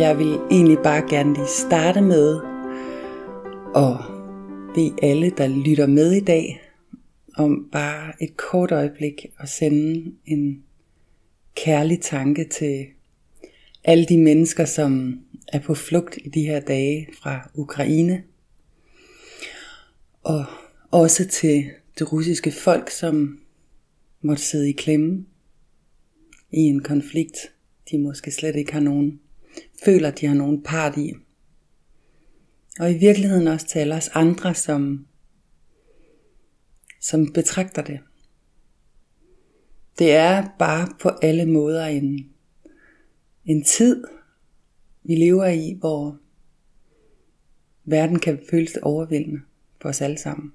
Jeg vil egentlig bare gerne lige starte med at bede alle, der lytter med i dag, om bare et kort øjeblik at sende en kærlig tanke til alle de mennesker, som er på flugt i de her dage fra Ukraine. Og også til det russiske folk, som måtte sidde i klemme i en konflikt, de måske slet ikke har nogen, føler de har nogen part i. Og i virkeligheden også til alle os andre, som, som betragter det. Det er bare på alle måder en, en tid, vi lever i, hvor verden kan føles overvældende for os alle sammen.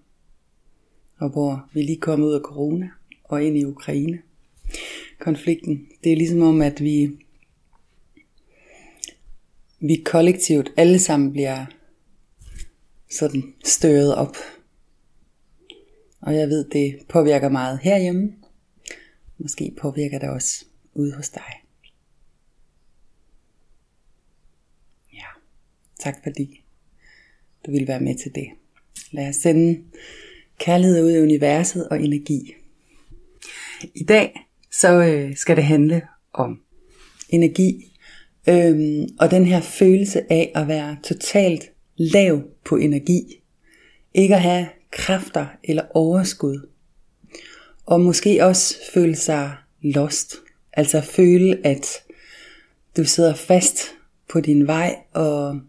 Og hvor vi lige kom ud af corona og ind i Ukraine. Konflikten. Det er ligesom om, at vi, vi kollektivt alle sammen bliver sådan støret op. Og jeg ved, det påvirker meget herhjemme. Måske påvirker det også ude hos dig. Ja, tak fordi du vil være med til det. Lad os sende kærlighed ud i universet og energi. I dag så øh, skal det handle om energi øhm, og den her følelse af at være totalt lav på energi. Ikke at have kræfter eller overskud. Og måske også føle sig lost. Altså føle, at du sidder fast på din vej, og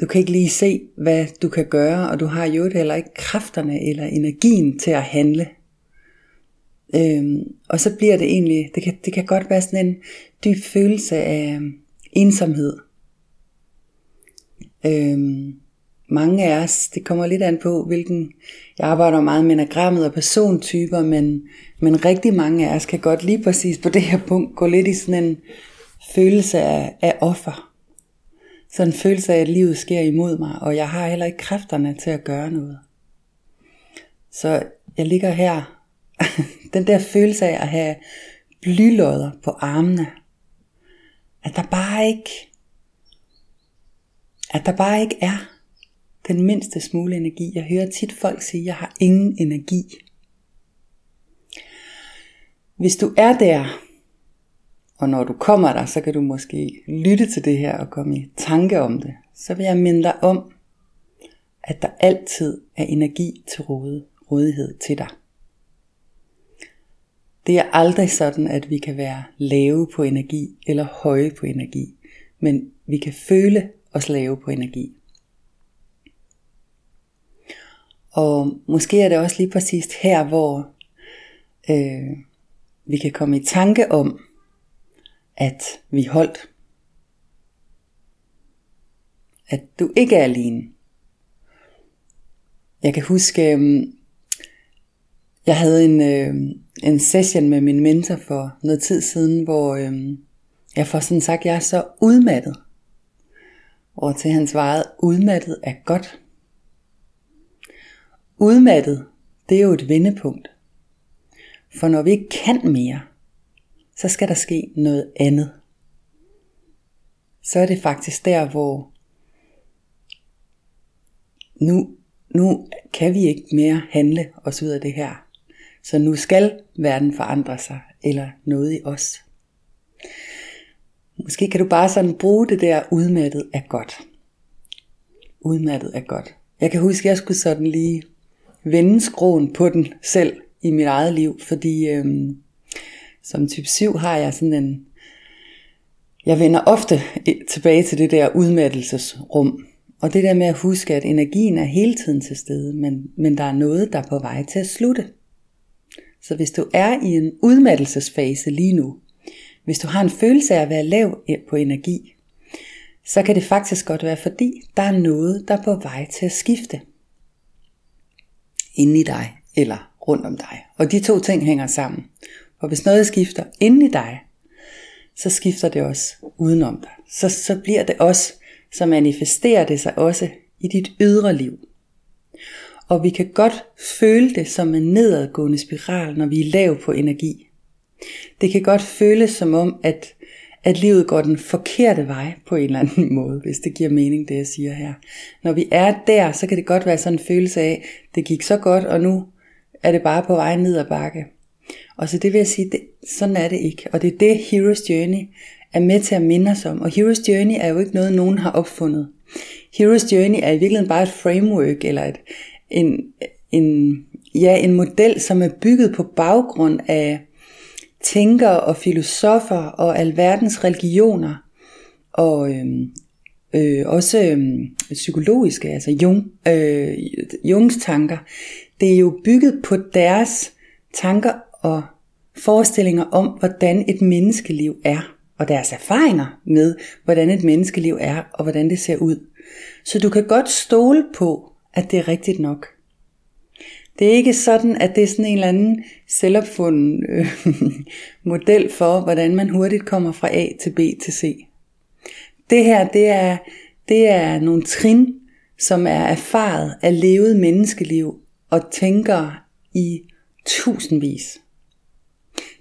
du kan ikke lige se, hvad du kan gøre, og du har jo heller ikke kræfterne eller energien til at handle. Øhm, og så bliver det egentlig, det kan, det kan godt være sådan en dyb følelse af ensomhed. Øhm, mange af os, det kommer lidt an på, hvilken, jeg arbejder meget med enagrammet og persontyper, men, men rigtig mange af os kan godt lige præcis på det her punkt gå lidt i sådan en følelse af, af offer. Sådan en følelse af, at livet sker imod mig, og jeg har heller ikke kræfterne til at gøre noget. Så jeg ligger her, den der følelse af at have blylodder på armene, at der bare ikke, at der bare ikke er den mindste smule energi. Jeg hører tit folk sige, at jeg har ingen energi. Hvis du er der, og når du kommer der, så kan du måske lytte til det her og komme i tanke om det, så vil jeg minde dig om, at der altid er energi til rådighed til dig. Det er aldrig sådan, at vi kan være lave på energi eller høje på energi, men vi kan føle os lave på energi. Og måske er det også lige præcis her, hvor øh, vi kan komme i tanke om, at vi holdt. At du ikke er alene. Jeg kan huske, øhm, jeg havde en, øh, en session med min mentor for noget tid siden, hvor øh, jeg får sådan sagt, at jeg er så udmattet. Og til han svarede, udmattet er godt. Udmattet, det er jo et vendepunkt. For når vi ikke kan mere, så skal der ske noget andet. Så er det faktisk der, hvor nu, nu kan vi ikke mere handle os ud af det her. Så nu skal verden forandre sig, eller noget i os. Måske kan du bare sådan bruge det der, udmattet er godt. Udmattet er godt. Jeg kan huske, at jeg skulle sådan lige vende skroen på den selv i mit eget liv, fordi øhm, som type 7 har jeg sådan en, jeg vender ofte tilbage til det der udmattelsesrum, og det der med at huske, at energien er hele tiden til stede, men, men der er noget, der er på vej til at slutte. Så hvis du er i en udmattelsesfase lige nu, hvis du har en følelse af at være lav på energi, så kan det faktisk godt være fordi, der er noget, der er på vej til at skifte. Inden i dig, eller rundt om dig. Og de to ting hænger sammen. For hvis noget skifter inden i dig, så skifter det også udenom dig. Så, så bliver det også, så manifesterer det sig også i dit ydre liv. Og vi kan godt føle det som en nedadgående spiral, når vi er lav på energi. Det kan godt føles som om, at, at livet går den forkerte vej på en eller anden måde, hvis det giver mening, det jeg siger her. Når vi er der, så kan det godt være sådan en følelse af, det gik så godt, og nu er det bare på vej ned ad bakke. Og så det vil jeg sige, det, sådan er det ikke. Og det er det, Hero's Journey er med til at minde os om. Og Hero's Journey er jo ikke noget, nogen har opfundet. Hero's Journey er i virkeligheden bare et framework, eller et, en, en, ja, en model, som er bygget på baggrund af tænkere og filosofer og alverdens religioner, og øhm, øh, også øhm, psykologiske, altså Jung, øh, Jungs tanker. Det er jo bygget på deres tanker og forestillinger om, hvordan et menneskeliv er, og deres erfaringer med, hvordan et menneskeliv er, og hvordan det ser ud. Så du kan godt stole på, at det er rigtigt nok. Det er ikke sådan, at det er sådan en eller anden selvopfunden øh, model for, hvordan man hurtigt kommer fra A til B til C. Det her, det er, det er nogle trin, som er erfaret af levet menneskeliv og tænker i tusindvis.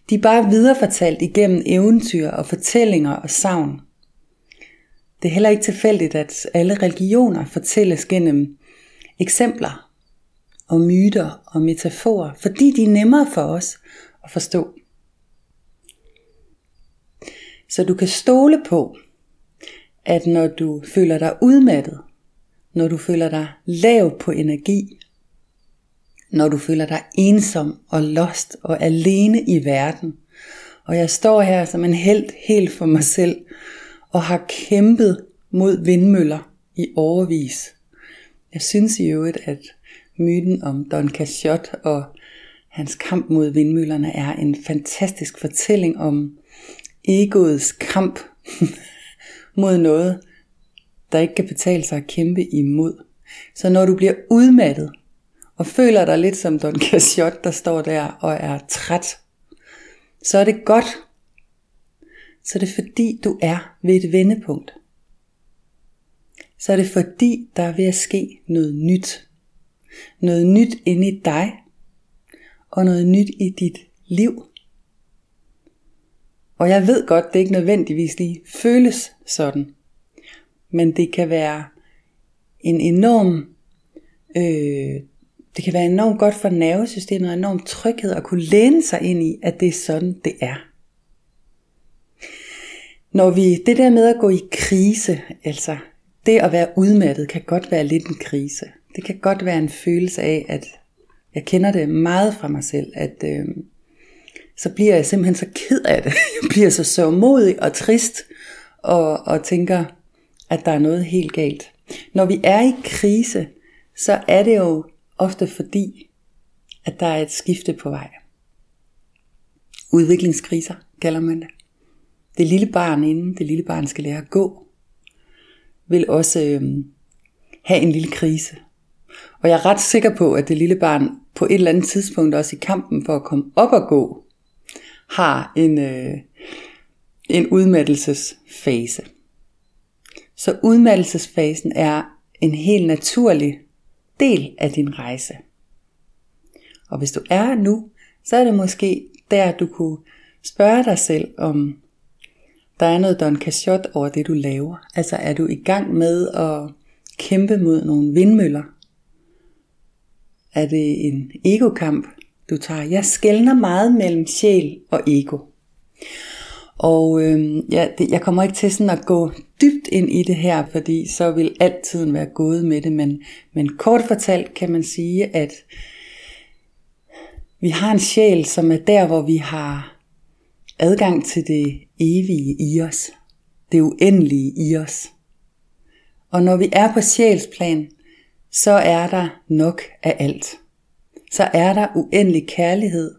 De er bare viderefortalt igennem eventyr og fortællinger og savn. Det er heller ikke tilfældigt, at alle religioner fortælles gennem eksempler og myter og metaforer, fordi de er nemmere for os at forstå. Så du kan stole på, at når du føler dig udmattet, når du føler dig lav på energi, når du føler dig ensom og lost og alene i verden, og jeg står her som en held helt for mig selv, og har kæmpet mod vindmøller i overvis. Jeg synes i øvrigt, at myten om Don Quixote og hans kamp mod vindmøllerne er en fantastisk fortælling om egoets kamp mod noget, der ikke kan betale sig at kæmpe imod. Så når du bliver udmattet og føler dig lidt som Don Quixote, der står der og er træt, så er det godt. Så er det fordi, du er ved et vendepunkt. Så er det fordi, der er ved at ske noget nyt. Noget nyt inde i dig, og noget nyt i dit liv. Og jeg ved godt, det ikke nødvendigvis lige føles sådan. Men det kan være en enorm, øh, det kan være enormt godt for nervesystemet og enorm tryghed at kunne læne sig ind i, at det er sådan, det er. Når vi, det der med at gå i krise, altså det at være udmattet, kan godt være lidt en krise. Det kan godt være en følelse af, at jeg kender det meget fra mig selv, at øh, så bliver jeg simpelthen så ked af det. Jeg bliver så sørgmodig og trist, og, og tænker, at der er noget helt galt. Når vi er i krise, så er det jo ofte fordi, at der er et skifte på vej. Udviklingskriser kalder man det. Det lille barn, inden det lille barn skal lære at gå, vil også øh, have en lille krise. Og jeg er ret sikker på, at det lille barn på et eller andet tidspunkt, også i kampen for at komme op og gå, har en, øh, en udmattelsesfase. Så udmattelsesfasen er en helt naturlig del af din rejse. Og hvis du er nu, så er det måske der, du kunne spørge dig selv om, der er noget Don Quixote over det, du laver. Altså er du i gang med at kæmpe mod nogle vindmøller? Er det en egokamp, du tager? Jeg skældner meget mellem sjæl og ego. Og øh, ja, det, jeg kommer ikke til sådan at gå dybt ind i det her, fordi så vil altid være gået med det. Men, men kort fortalt kan man sige, at vi har en sjæl, som er der, hvor vi har adgang til det evige i os. Det uendelige i os. Og når vi er på sjælsplan, så er der nok af alt. Så er der uendelig kærlighed,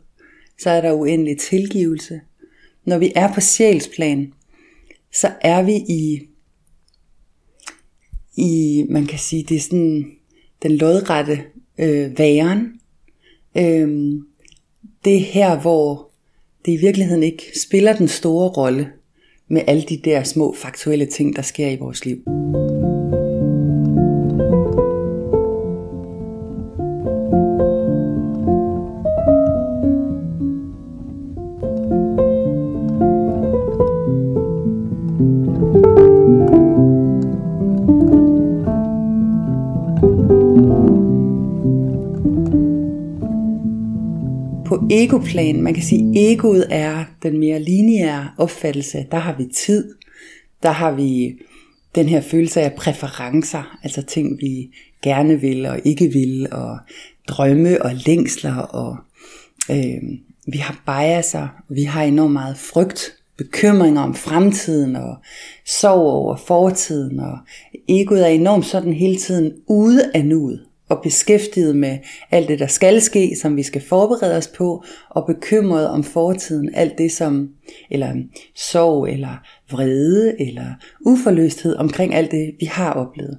så er der uendelig tilgivelse, når vi er på sjælsplan, så er vi i, i man kan sige, det er sådan den lodrette øh, væren. Øh, det er her, hvor det i virkeligheden ikke spiller den store rolle med alle de der små faktuelle ting, der sker i vores liv. På egoplan, man kan sige, egoet er den mere lineære opfattelse. Der har vi tid, der har vi den her følelse af præferencer, altså ting vi gerne vil og ikke vil, og drømme og længsler, og øh, vi har biaser, vi har enormt meget frygt, bekymringer om fremtiden, og sorg over fortiden, og egoet er enormt sådan hele tiden ude af nuet og beskæftiget med alt det, der skal ske, som vi skal forberede os på, og bekymret om fortiden, alt det som, eller sorg, eller vrede, eller uforløsthed omkring alt det, vi har oplevet.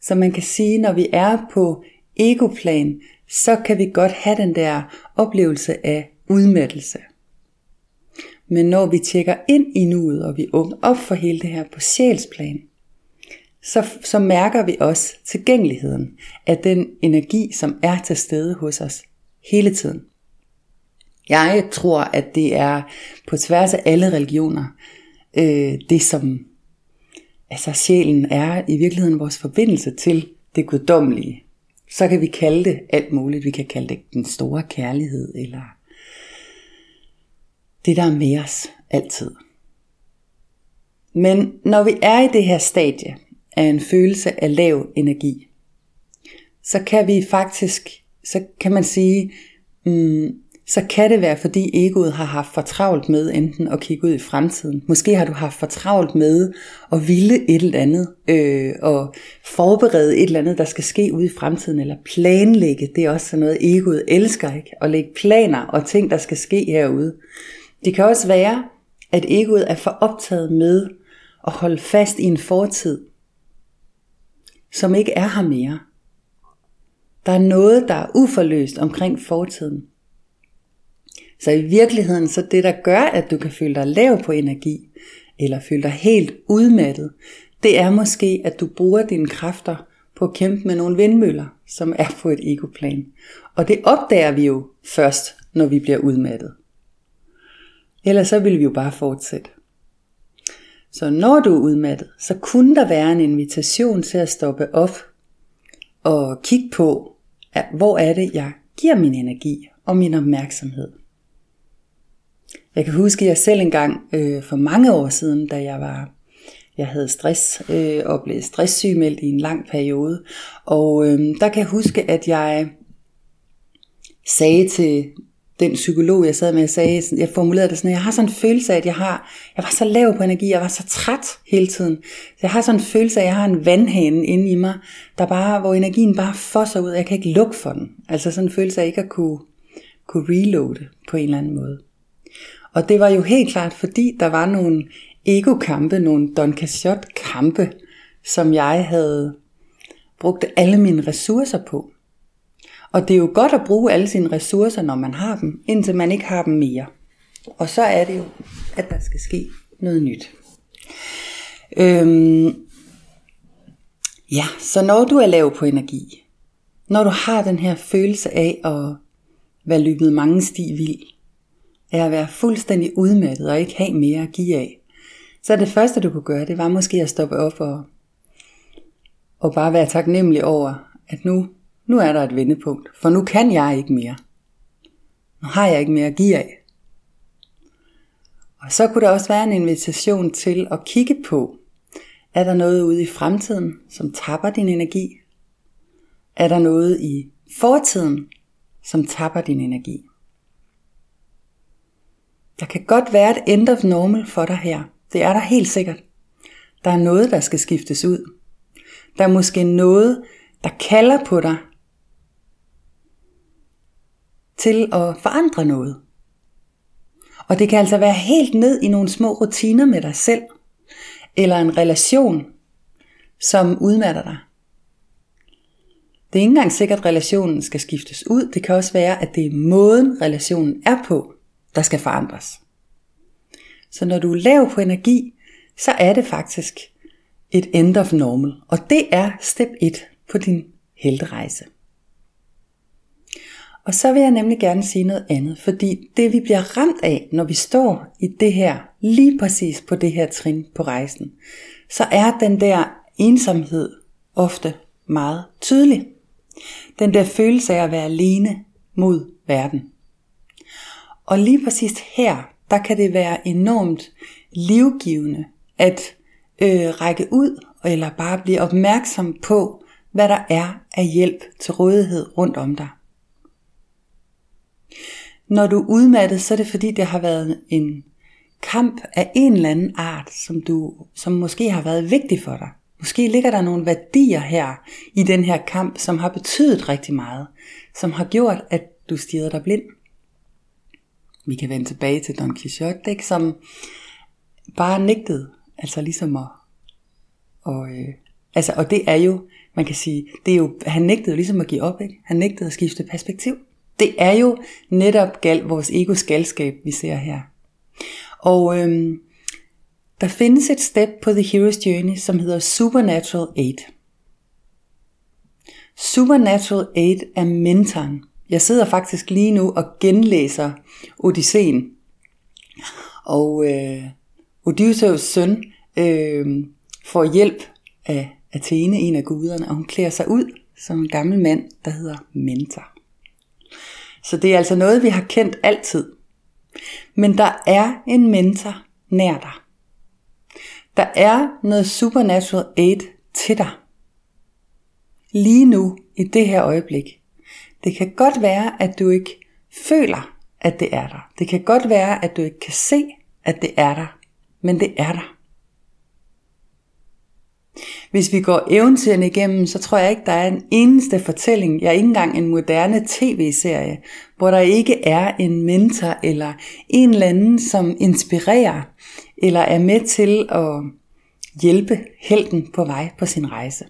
Så man kan sige, når vi er på egoplan, så kan vi godt have den der oplevelse af udmattelse. Men når vi tjekker ind i nuet, og vi åbner op for hele det her på sjælsplan, så, så mærker vi også tilgængeligheden af den energi, som er til stede hos os hele tiden. Jeg tror, at det er på tværs af alle religioner, øh, det som altså sjælen er i virkeligheden vores forbindelse til det guddommelige. Så kan vi kalde det alt muligt. Vi kan kalde det den store kærlighed, eller det der er med os altid. Men når vi er i det her stadie, af en følelse af lav energi, så kan vi faktisk, så kan man sige, mm, så kan det være, fordi egoet har haft for travlt med enten at kigge ud i fremtiden. Måske har du haft for travlt med at ville et eller andet, øh, og forberede et eller andet, der skal ske ude i fremtiden, eller planlægge. Det er også sådan noget, egoet elsker, ikke? At lægge planer og ting, der skal ske herude. Det kan også være, at egoet er for optaget med at holde fast i en fortid, som ikke er her mere. Der er noget, der er uforløst omkring fortiden. Så i virkeligheden, så det der gør, at du kan føle dig lav på energi, eller føle dig helt udmattet, det er måske, at du bruger dine kræfter på at kæmpe med nogle vindmøller, som er på et egoplan. Og det opdager vi jo først, når vi bliver udmattet. Ellers så vil vi jo bare fortsætte. Så når du er udmattet, så kunne der være en invitation til at stoppe op og kigge på, at hvor er det, jeg giver min energi og min opmærksomhed. Jeg kan huske, at jeg selv engang øh, for mange år siden, da jeg var jeg havde stress øh, og blev stresssygemeldt i en lang periode. Og øh, der kan jeg huske, at jeg sagde til den psykolog, jeg sad med, jeg sagde, jeg formulerede det sådan, jeg har sådan en følelse af, at jeg har, jeg var så lav på energi, jeg var så træt hele tiden. Så jeg har sådan en følelse af, at jeg har en vandhane inde i mig, der bare, hvor energien bare fosser ud, og jeg kan ikke lukke for den. Altså sådan en følelse af ikke at kunne, kunne reloade på en eller anden måde. Og det var jo helt klart, fordi der var nogle ego-kampe, nogle Don Quixote-kampe, som jeg havde brugt alle mine ressourcer på. Og det er jo godt at bruge alle sine ressourcer, når man har dem, indtil man ikke har dem mere. Og så er det jo, at der skal ske noget nyt. Øhm, ja, så når du er lav på energi, når du har den her følelse af at være løbet mange sti vild, af at være fuldstændig udmattet og ikke have mere at give af, så er det første du kunne gøre, det var måske at stoppe op og, og bare være taknemmelig over, at nu nu er der et vendepunkt, for nu kan jeg ikke mere. Nu har jeg ikke mere at give af. Og så kunne der også være en invitation til at kigge på, er der noget ude i fremtiden, som tapper din energi? Er der noget i fortiden, som tapper din energi? Der kan godt være et end of normal for dig her. Det er der helt sikkert. Der er noget, der skal skiftes ud. Der er måske noget, der kalder på dig, til at forandre noget. Og det kan altså være helt ned i nogle små rutiner med dig selv, eller en relation, som udmatter dig. Det er ikke engang sikkert, at relationen skal skiftes ud. Det kan også være, at det er måden, relationen er på, der skal forandres. Så når du er lav på energi, så er det faktisk et end of normal. Og det er step 1 på din helterejse. Og så vil jeg nemlig gerne sige noget andet, fordi det vi bliver ramt af, når vi står i det her, lige præcis på det her trin på rejsen, så er den der ensomhed ofte meget tydelig. Den der følelse af at være alene mod verden. Og lige præcis her, der kan det være enormt livgivende at øh, række ud, eller bare blive opmærksom på, hvad der er af hjælp til rådighed rundt om dig. Når du er udmattet, så er det fordi, det har været en kamp af en eller anden art, som, du, som måske har været vigtig for dig. Måske ligger der nogle værdier her i den her kamp, som har betydet rigtig meget, som har gjort, at du stiger dig blind. Vi kan vende tilbage til Don Quixote, ikke? som bare nægtede, altså ligesom at, og, øh, altså, og det er jo, man kan sige, det er jo, han nægtede ligesom at give op, ikke? han nægtede at skifte perspektiv. Det er jo netop gal, vores egos galskab, vi ser her. Og øhm, der findes et step på The Hero's Journey, som hedder Supernatural 8. Supernatural 8 er mentoren. Jeg sidder faktisk lige nu og genlæser Odysseen. Og øh, Odysseus søn øh, får hjælp af Athene, en af guderne, og hun klæder sig ud som en gammel mand, der hedder Mentor. Så det er altså noget, vi har kendt altid. Men der er en mentor nær dig. Der er noget supernatural aid til dig. Lige nu, i det her øjeblik. Det kan godt være, at du ikke føler, at det er der. Det kan godt være, at du ikke kan se, at det er der. Men det er der. Hvis vi går eventyrene igennem, så tror jeg ikke, der er en eneste fortælling, ja ikke engang en moderne tv-serie, hvor der ikke er en mentor eller en eller anden, som inspirerer eller er med til at hjælpe helten på vej på sin rejse.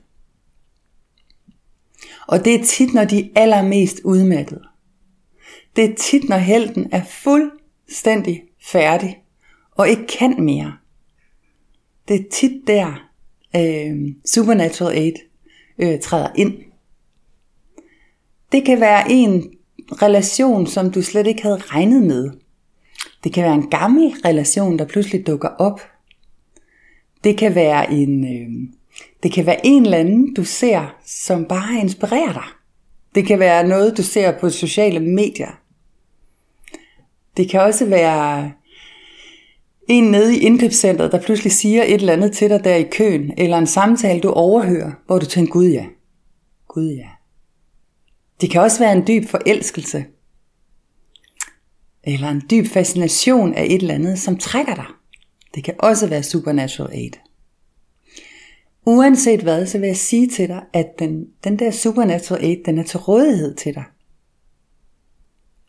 Og det er tit, når de er allermest udmattede. Det er tit, når helten er fuldstændig færdig og ikke kan mere. Det er tit der, øh, Supernatural 8 øh, træder ind. Det kan være en relation, som du slet ikke havde regnet med. Det kan være en gammel relation, der pludselig dukker op. Det kan være en, øh, det kan være en eller anden, du ser, som bare inspirerer dig. Det kan være noget, du ser på sociale medier. Det kan også være en nede i indkøbscentret, der pludselig siger et eller andet til dig der i køen, eller en samtale, du overhører, hvor du tænker, gud ja, gud ja. Det kan også være en dyb forelskelse, eller en dyb fascination af et eller andet, som trækker dig. Det kan også være supernatural aid. Uanset hvad, så vil jeg sige til dig, at den, den der supernatural aid, den er til rådighed til dig.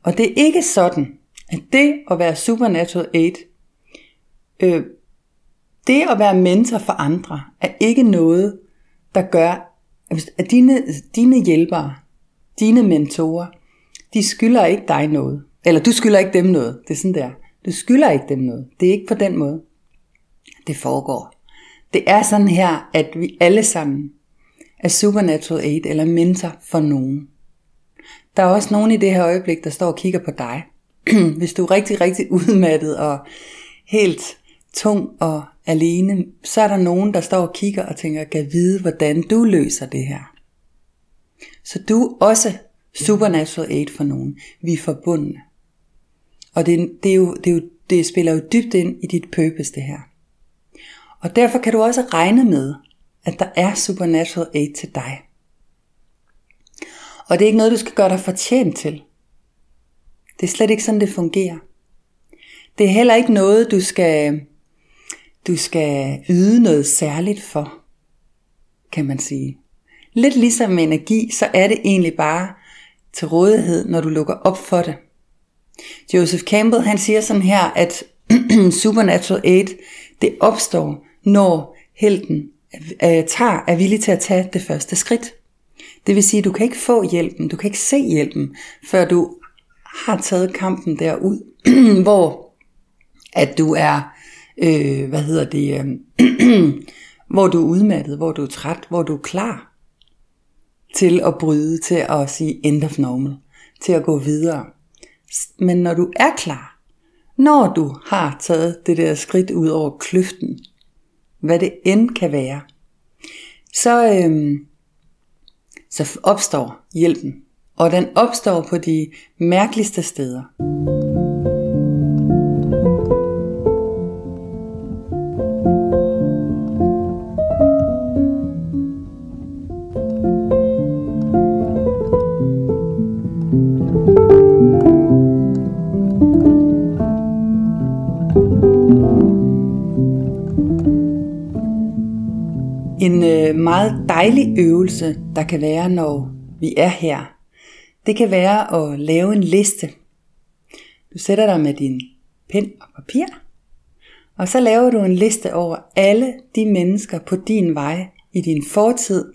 Og det er ikke sådan, at det at være supernatural aid, øh, det at være mentor for andre, er ikke noget, der gør, at dine, dine hjælpere, dine mentorer, de skylder ikke dig noget. Eller du skylder ikke dem noget. Det er sådan der. Du skylder ikke dem noget. Det er ikke på den måde, det foregår. Det er sådan her, at vi alle sammen er supernatural aid eller mentor for nogen. Der er også nogen i det her øjeblik, der står og kigger på dig. Hvis du er rigtig, rigtig udmattet og helt tung og alene, så er der nogen, der står og kigger og tænker, kan vide, hvordan du løser det her. Så du er også supernatural aid for nogen. Vi er forbundne. Og det, det, er jo, det, er jo, det spiller jo dybt ind i dit purpose, det her. Og derfor kan du også regne med, at der er supernatural aid til dig. Og det er ikke noget, du skal gøre dig fortjent til. Det er slet ikke sådan, det fungerer. Det er heller ikke noget, du skal du skal yde noget særligt for, kan man sige. Lidt ligesom med energi, så er det egentlig bare til rådighed, når du lukker op for det. Joseph Campbell han siger sådan her, at supernatural aid, det opstår, når helten øh, tager, er villig til at tage det første skridt. Det vil sige, at du kan ikke få hjælpen, du kan ikke se hjælpen, før du har taget kampen derud, hvor at du er, øh, hvad hedder det, øh, hvor du er udmattet, hvor du er træt, hvor du er klar til at bryde, til at sige end of normal, til at gå videre. Men når du er klar, når du har taget det der skridt ud over kløften, hvad det end kan være, så, øhm, så opstår hjælpen. Og den opstår på de mærkeligste steder. Meget dejlig øvelse, der kan være, når vi er her, det kan være at lave en liste. Du sætter dig med din pen og papir, og så laver du en liste over alle de mennesker på din vej i din fortid,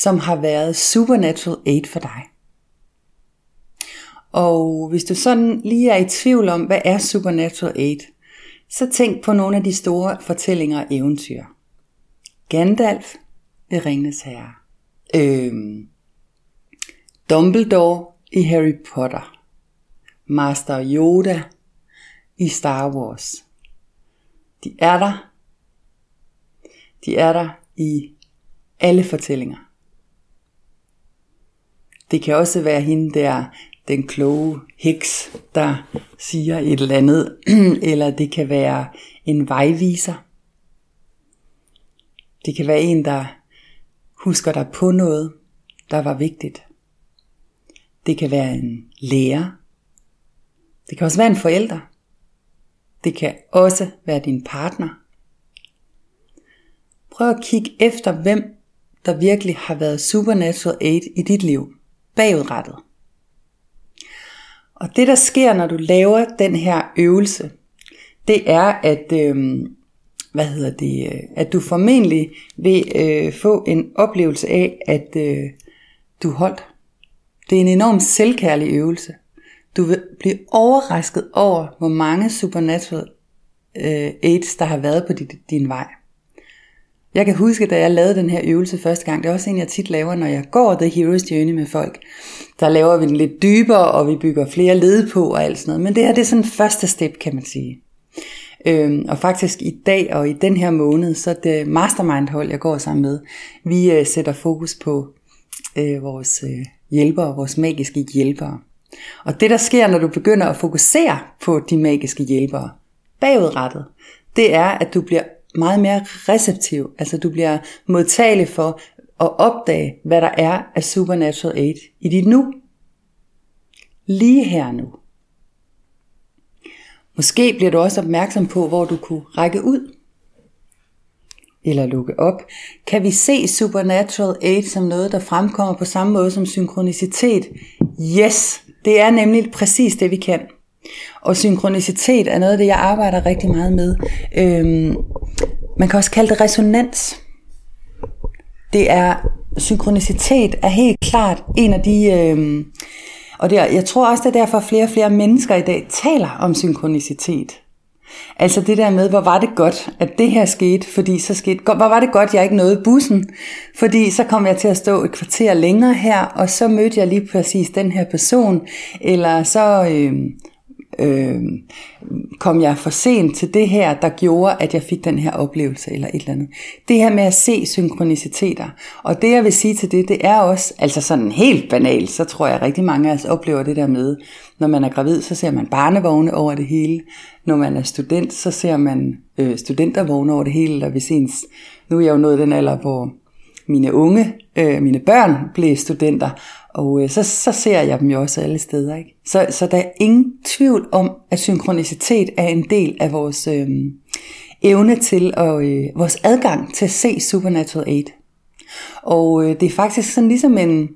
som har været supernatural aid for dig. Og hvis du sådan lige er i tvivl om, hvad er supernatural aid, så tænk på nogle af de store fortællinger og eventyr. Gandalf i Ringnes Herre. Øhm, Dumbledore i Harry Potter. Master Yoda i Star Wars. De er der. De er der i alle fortællinger. Det kan også være hende der, den kloge heks, der siger et eller andet, eller det kan være en vejviser. Det kan være en, der husker dig på noget, der var vigtigt. Det kan være en lærer. Det kan også være en forælder. Det kan også være din partner. Prøv at kigge efter, hvem der virkelig har været supernatural aid i dit liv. Bagudrettet. Og det der sker, når du laver den her øvelse, det er, at øh, hvad hedder det, øh, at du formentlig vil øh, få en oplevelse af, at øh, du holdt. Det er en enorm selvkærlig øvelse. Du vil blive overrasket over, hvor mange supernatural øh, aids, der har været på din, din vej. Jeg kan huske, da jeg lavede den her øvelse første gang, det er også en, jeg tit laver, når jeg går The Hero's Journey med folk. Der laver vi den lidt dybere, og vi bygger flere led på og alt sådan noget. Men det her, det er sådan første step, kan man sige. Øhm, og faktisk i dag og i den her måned, så er det mastermind-hold, jeg går sammen med. Vi øh, sætter fokus på øh, vores øh, hjælpere, vores magiske hjælpere. Og det der sker, når du begynder at fokusere på de magiske hjælpere, bagudrettet, det er, at du bliver meget mere receptiv. Altså du bliver modtagelig for at opdage, hvad der er af supernatural aid i dit nu. Lige her nu. Måske bliver du også opmærksom på, hvor du kunne række ud eller lukke op. Kan vi se supernatural aid som noget, der fremkommer på samme måde som synkronicitet? Yes, det er nemlig præcis det, vi kan. Og synkronicitet er noget af det, jeg arbejder rigtig meget med. Øhm, man kan også kalde det resonans. Det er, synkronicitet er helt klart en af de... Øhm, og det jeg tror også, det er derfor, at flere og flere mennesker i dag taler om synkronicitet. Altså det der med, hvor var det godt, at det her skete, fordi så skete, hvor var det godt, jeg ikke nåede bussen, fordi så kom jeg til at stå et kvarter længere her, og så mødte jeg lige præcis den her person, eller så øh, øh, kom jeg for sent til det her, der gjorde, at jeg fik den her oplevelse, eller et eller andet. Det her med at se synkroniciteter, og det jeg vil sige til det, det er også, altså sådan helt banalt, så tror jeg rigtig mange af os oplever det der med, når man er gravid, så ser man barnevogne over det hele. Når man er student, så ser man øh, studentervogne over det hele. Eller hvis ens, nu er jeg jo nået den alder, hvor mine unge, øh, mine børn blev studenter, og øh, så, så ser jeg dem jo også alle steder. Ikke? Så, så der er ingen tvivl om, at synkronicitet er en del af vores øh, evne til, og øh, vores adgang til at se Supernatural 8. Og øh, det er faktisk sådan ligesom en,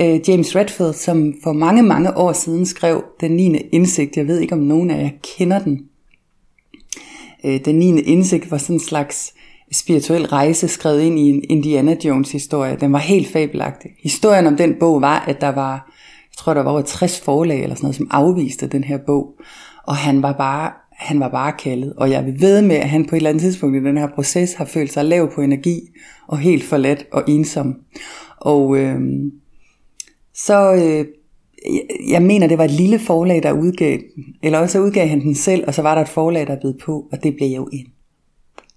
øh, James Redfield, som for mange, mange år siden skrev Den 9. indsigt. Jeg ved ikke, om nogen af jer kender den. Øh, den 9. indsigt var sådan en slags spirituel rejse skrevet ind i en Indiana Jones historie. Den var helt fabelagtig. Historien om den bog var, at der var, jeg tror der var over 60 forlag eller sådan noget, som afviste den her bog. Og han var bare, han var bare kaldet. Og jeg vil ved med, at han på et eller andet tidspunkt i den her proces har følt sig lav på energi og helt forladt og ensom. Og øh, så, øh, jeg mener, det var et lille forlag, der udgav den. Eller også udgav han den selv, og så var der et forlag, der bed på, og det blev jo en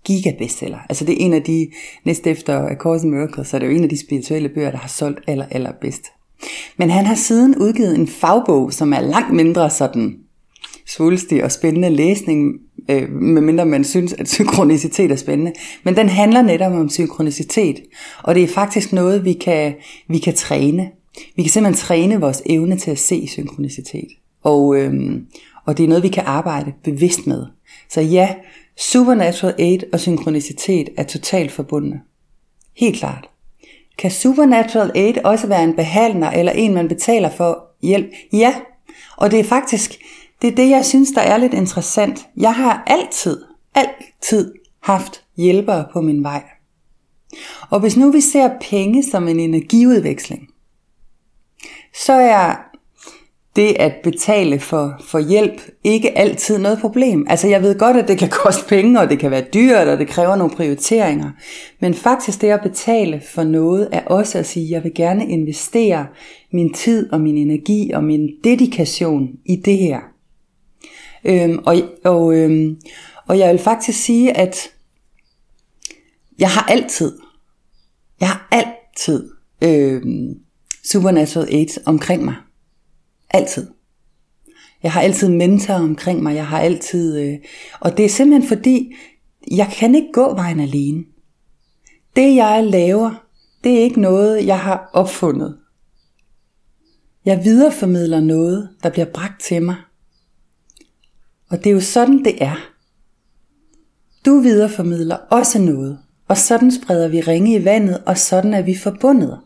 gigabestseller. Altså det er en af de, næste efter A Course in Miracles, så er det jo en af de spirituelle bøger, der har solgt aller, aller bedst. Men han har siden udgivet en fagbog, som er langt mindre sådan svulstig og spændende læsning, øh, medmindre man synes, at synkronicitet er spændende. Men den handler netop om synkronicitet, og det er faktisk noget, vi kan, vi kan træne. Vi kan simpelthen træne vores evne til at se synkronicitet. Og, øh, og det er noget, vi kan arbejde bevidst med. Så ja, Supernatural 8 og synkronicitet er totalt forbundne. Helt klart. Kan Supernatural 8 også være en behandler eller en, man betaler for hjælp? Ja, og det er faktisk det, er det jeg synes, der er lidt interessant. Jeg har altid, altid haft hjælpere på min vej. Og hvis nu vi ser penge som en energiudveksling, så er det at betale for, for hjælp ikke altid noget problem. Altså jeg ved godt, at det kan koste penge, og det kan være dyrt, og det kræver nogle prioriteringer. Men faktisk det at betale for noget, er også at sige, at jeg vil gerne investere min tid og min energi og min dedikation i det her. Øhm, og, og, øhm, og jeg vil faktisk sige, at jeg har altid, jeg har altid øhm, Supernatural 8 omkring mig. Altid. Jeg har altid mentor omkring mig. Jeg har altid... Øh, og det er simpelthen fordi, jeg kan ikke gå vejen alene. Det jeg laver, det er ikke noget, jeg har opfundet. Jeg videreformidler noget, der bliver bragt til mig. Og det er jo sådan, det er. Du videreformidler også noget, og sådan spreder vi ringe i vandet, og sådan er vi forbundet.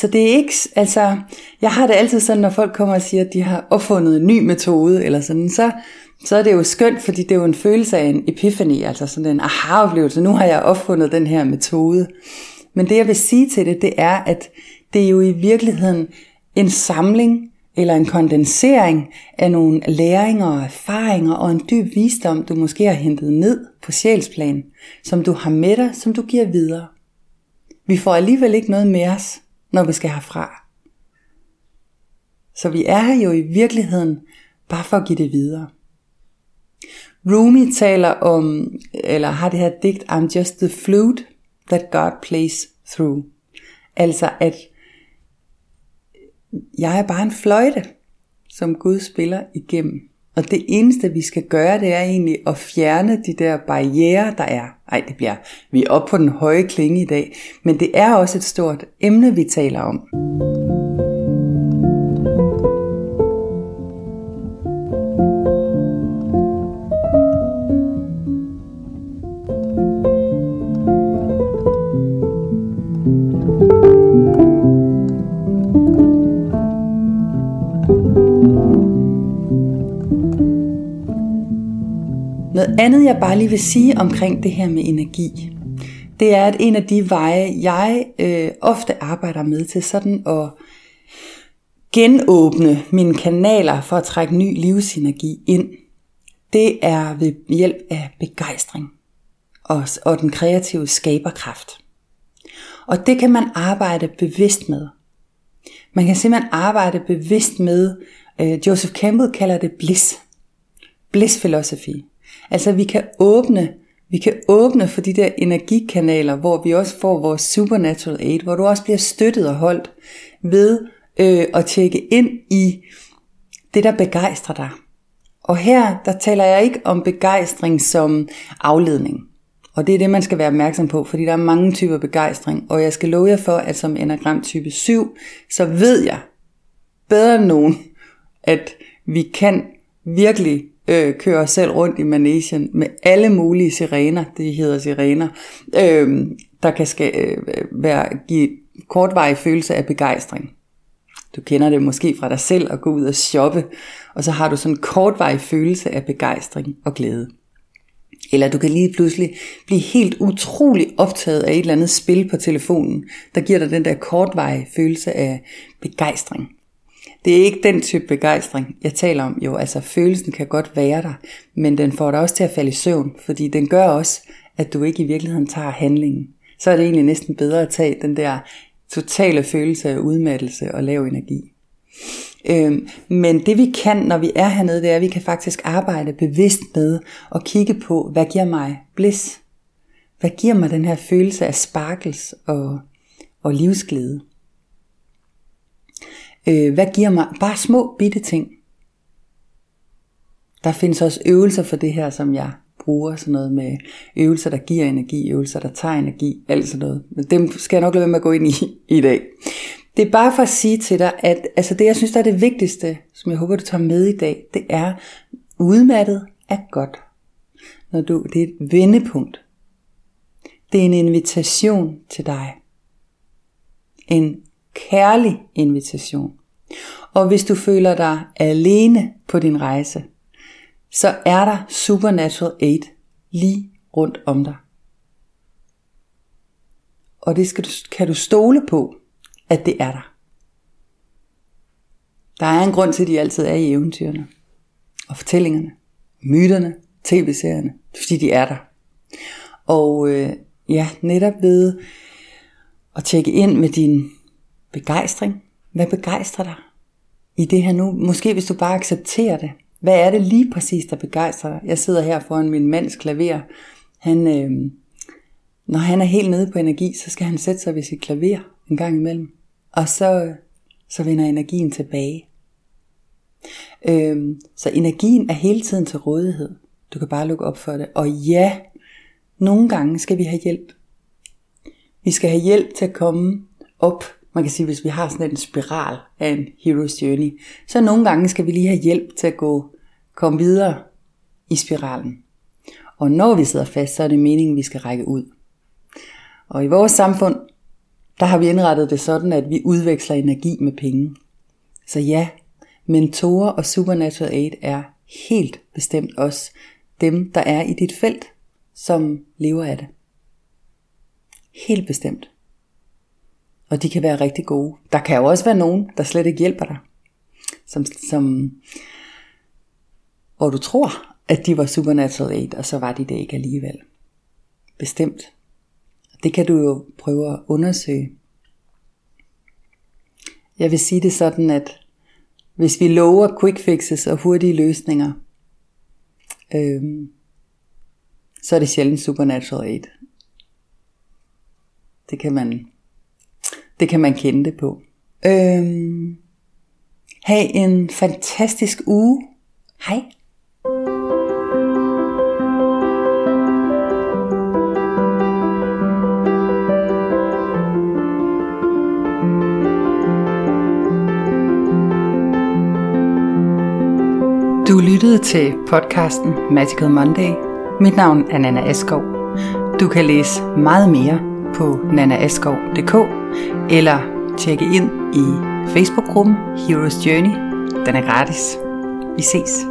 Så det er ikke, altså, jeg har det altid sådan, når folk kommer og siger, at de har opfundet en ny metode, eller sådan, så, så er det jo skønt, fordi det er jo en følelse af en epiphany, altså sådan en aha-oplevelse, nu har jeg opfundet den her metode. Men det jeg vil sige til det, det er, at det er jo i virkeligheden en samling, eller en kondensering af nogle læringer og erfaringer og en dyb visdom, du måske har hentet ned på sjælsplan, som du har med dig, som du giver videre. Vi får alligevel ikke noget med os, når vi skal herfra. Så vi er her jo i virkeligheden bare for at give det videre. Rumi taler om, eller har det her digt, I'm just the flute that God plays through. Altså at jeg er bare en fløjte, som Gud spiller igennem. Og det eneste vi skal gøre, det er egentlig at fjerne de der barriere, der er. Ej, det bliver, vi er oppe på den høje klinge i dag, men det er også et stort emne, vi taler om. Noget andet, jeg bare lige vil sige omkring det her med energi, det er, at en af de veje, jeg øh, ofte arbejder med til sådan at genåbne mine kanaler for at trække ny livsenergi ind, det er ved hjælp af begejstring og, og den kreative skaberkraft. Og det kan man arbejde bevidst med. Man kan simpelthen arbejde bevidst med, øh, Joseph Campbell kalder det bliss. Bliss philosophy. Altså vi kan åbne, vi kan åbne for de der energikanaler, hvor vi også får vores supernatural aid, hvor du også bliver støttet og holdt ved øh, at tjekke ind i det, der begejstrer dig. Og her, der taler jeg ikke om begejstring som afledning. Og det er det, man skal være opmærksom på, fordi der er mange typer begejstring. Og jeg skal love jer for, at som enagram type 7, så ved jeg bedre end nogen, at vi kan virkelig øh, kører selv rundt i Manesien med alle mulige sirener, det hedder sirener, øh, der kan skal, øh, være, give kortvarig følelse af begejstring. Du kender det måske fra dig selv at gå ud og shoppe, og så har du sådan en kortvarig følelse af begejstring og glæde. Eller du kan lige pludselig blive helt utrolig optaget af et eller andet spil på telefonen, der giver dig den der kortvarige følelse af begejstring. Det er ikke den type begejstring, jeg taler om. Jo, altså følelsen kan godt være der, men den får dig også til at falde i søvn, fordi den gør også, at du ikke i virkeligheden tager handlingen. Så er det egentlig næsten bedre at tage den der totale følelse af udmattelse og lav energi. Øhm, men det vi kan, når vi er hernede, det er, at vi kan faktisk arbejde bevidst med at kigge på, hvad giver mig bliss? Hvad giver mig den her følelse af sparkles og, og livsglæde? Øh, hvad giver mig bare små bitte ting? Der findes også øvelser for det her, som jeg bruger, sådan noget med øvelser, der giver energi, øvelser, der tager energi, alt sådan noget. Men dem skal jeg nok lade være med at gå ind i i dag. Det er bare for at sige til dig, at altså det, jeg synes, der er det vigtigste, som jeg håber, du tager med i dag, det er, udmattet er godt. Når du, det er et vendepunkt. Det er en invitation til dig. En kærlig invitation. Og hvis du føler dig alene på din rejse, så er der Supernatural 8 lige rundt om dig. Og det skal du, kan du stole på, at det er der. Der er en grund til, at de altid er i eventyrene, og fortællingerne, myterne, tv-serierne, fordi de er der. Og øh, ja, netop ved at tjekke ind med din begejstring. Hvad begejstrer dig i det her nu? Måske hvis du bare accepterer det. Hvad er det lige præcis, der begejstrer dig? Jeg sidder her foran min mands klaver. Han, øh, når han er helt nede på energi, så skal han sætte sig ved sit klaver en gang imellem. Og så, så vender energien tilbage. Øh, så energien er hele tiden til rådighed. Du kan bare lukke op for det. Og ja, nogle gange skal vi have hjælp. Vi skal have hjælp til at komme op. Man kan sige, hvis vi har sådan en spiral af en hero's journey, så nogle gange skal vi lige have hjælp til at gå, komme videre i spiralen. Og når vi sidder fast, så er det meningen, at vi skal række ud. Og i vores samfund, der har vi indrettet det sådan, at vi udveksler energi med penge. Så ja, mentorer og Supernatural Aid er helt bestemt også dem, der er i dit felt, som lever af det. Helt bestemt. Og de kan være rigtig gode. Der kan jo også være nogen, der slet ikke hjælper dig. Som, som, hvor du tror, at de var Supernatural Aid, og så var de det ikke alligevel. Bestemt. Det kan du jo prøve at undersøge. Jeg vil sige det sådan, at hvis vi lover quick fixes og hurtige løsninger, øhm, så er det sjældent supernatural aid. Det kan man, det kan man kende det på. Øhm, ha' en fantastisk uge. Hej. Du lyttede til podcasten Magical Monday. Mit navn er Nana Askov. Du kan læse meget mere på nanaaskov.dk eller tjekke ind i Facebook-gruppen Heroes Journey. Den er gratis. Vi ses.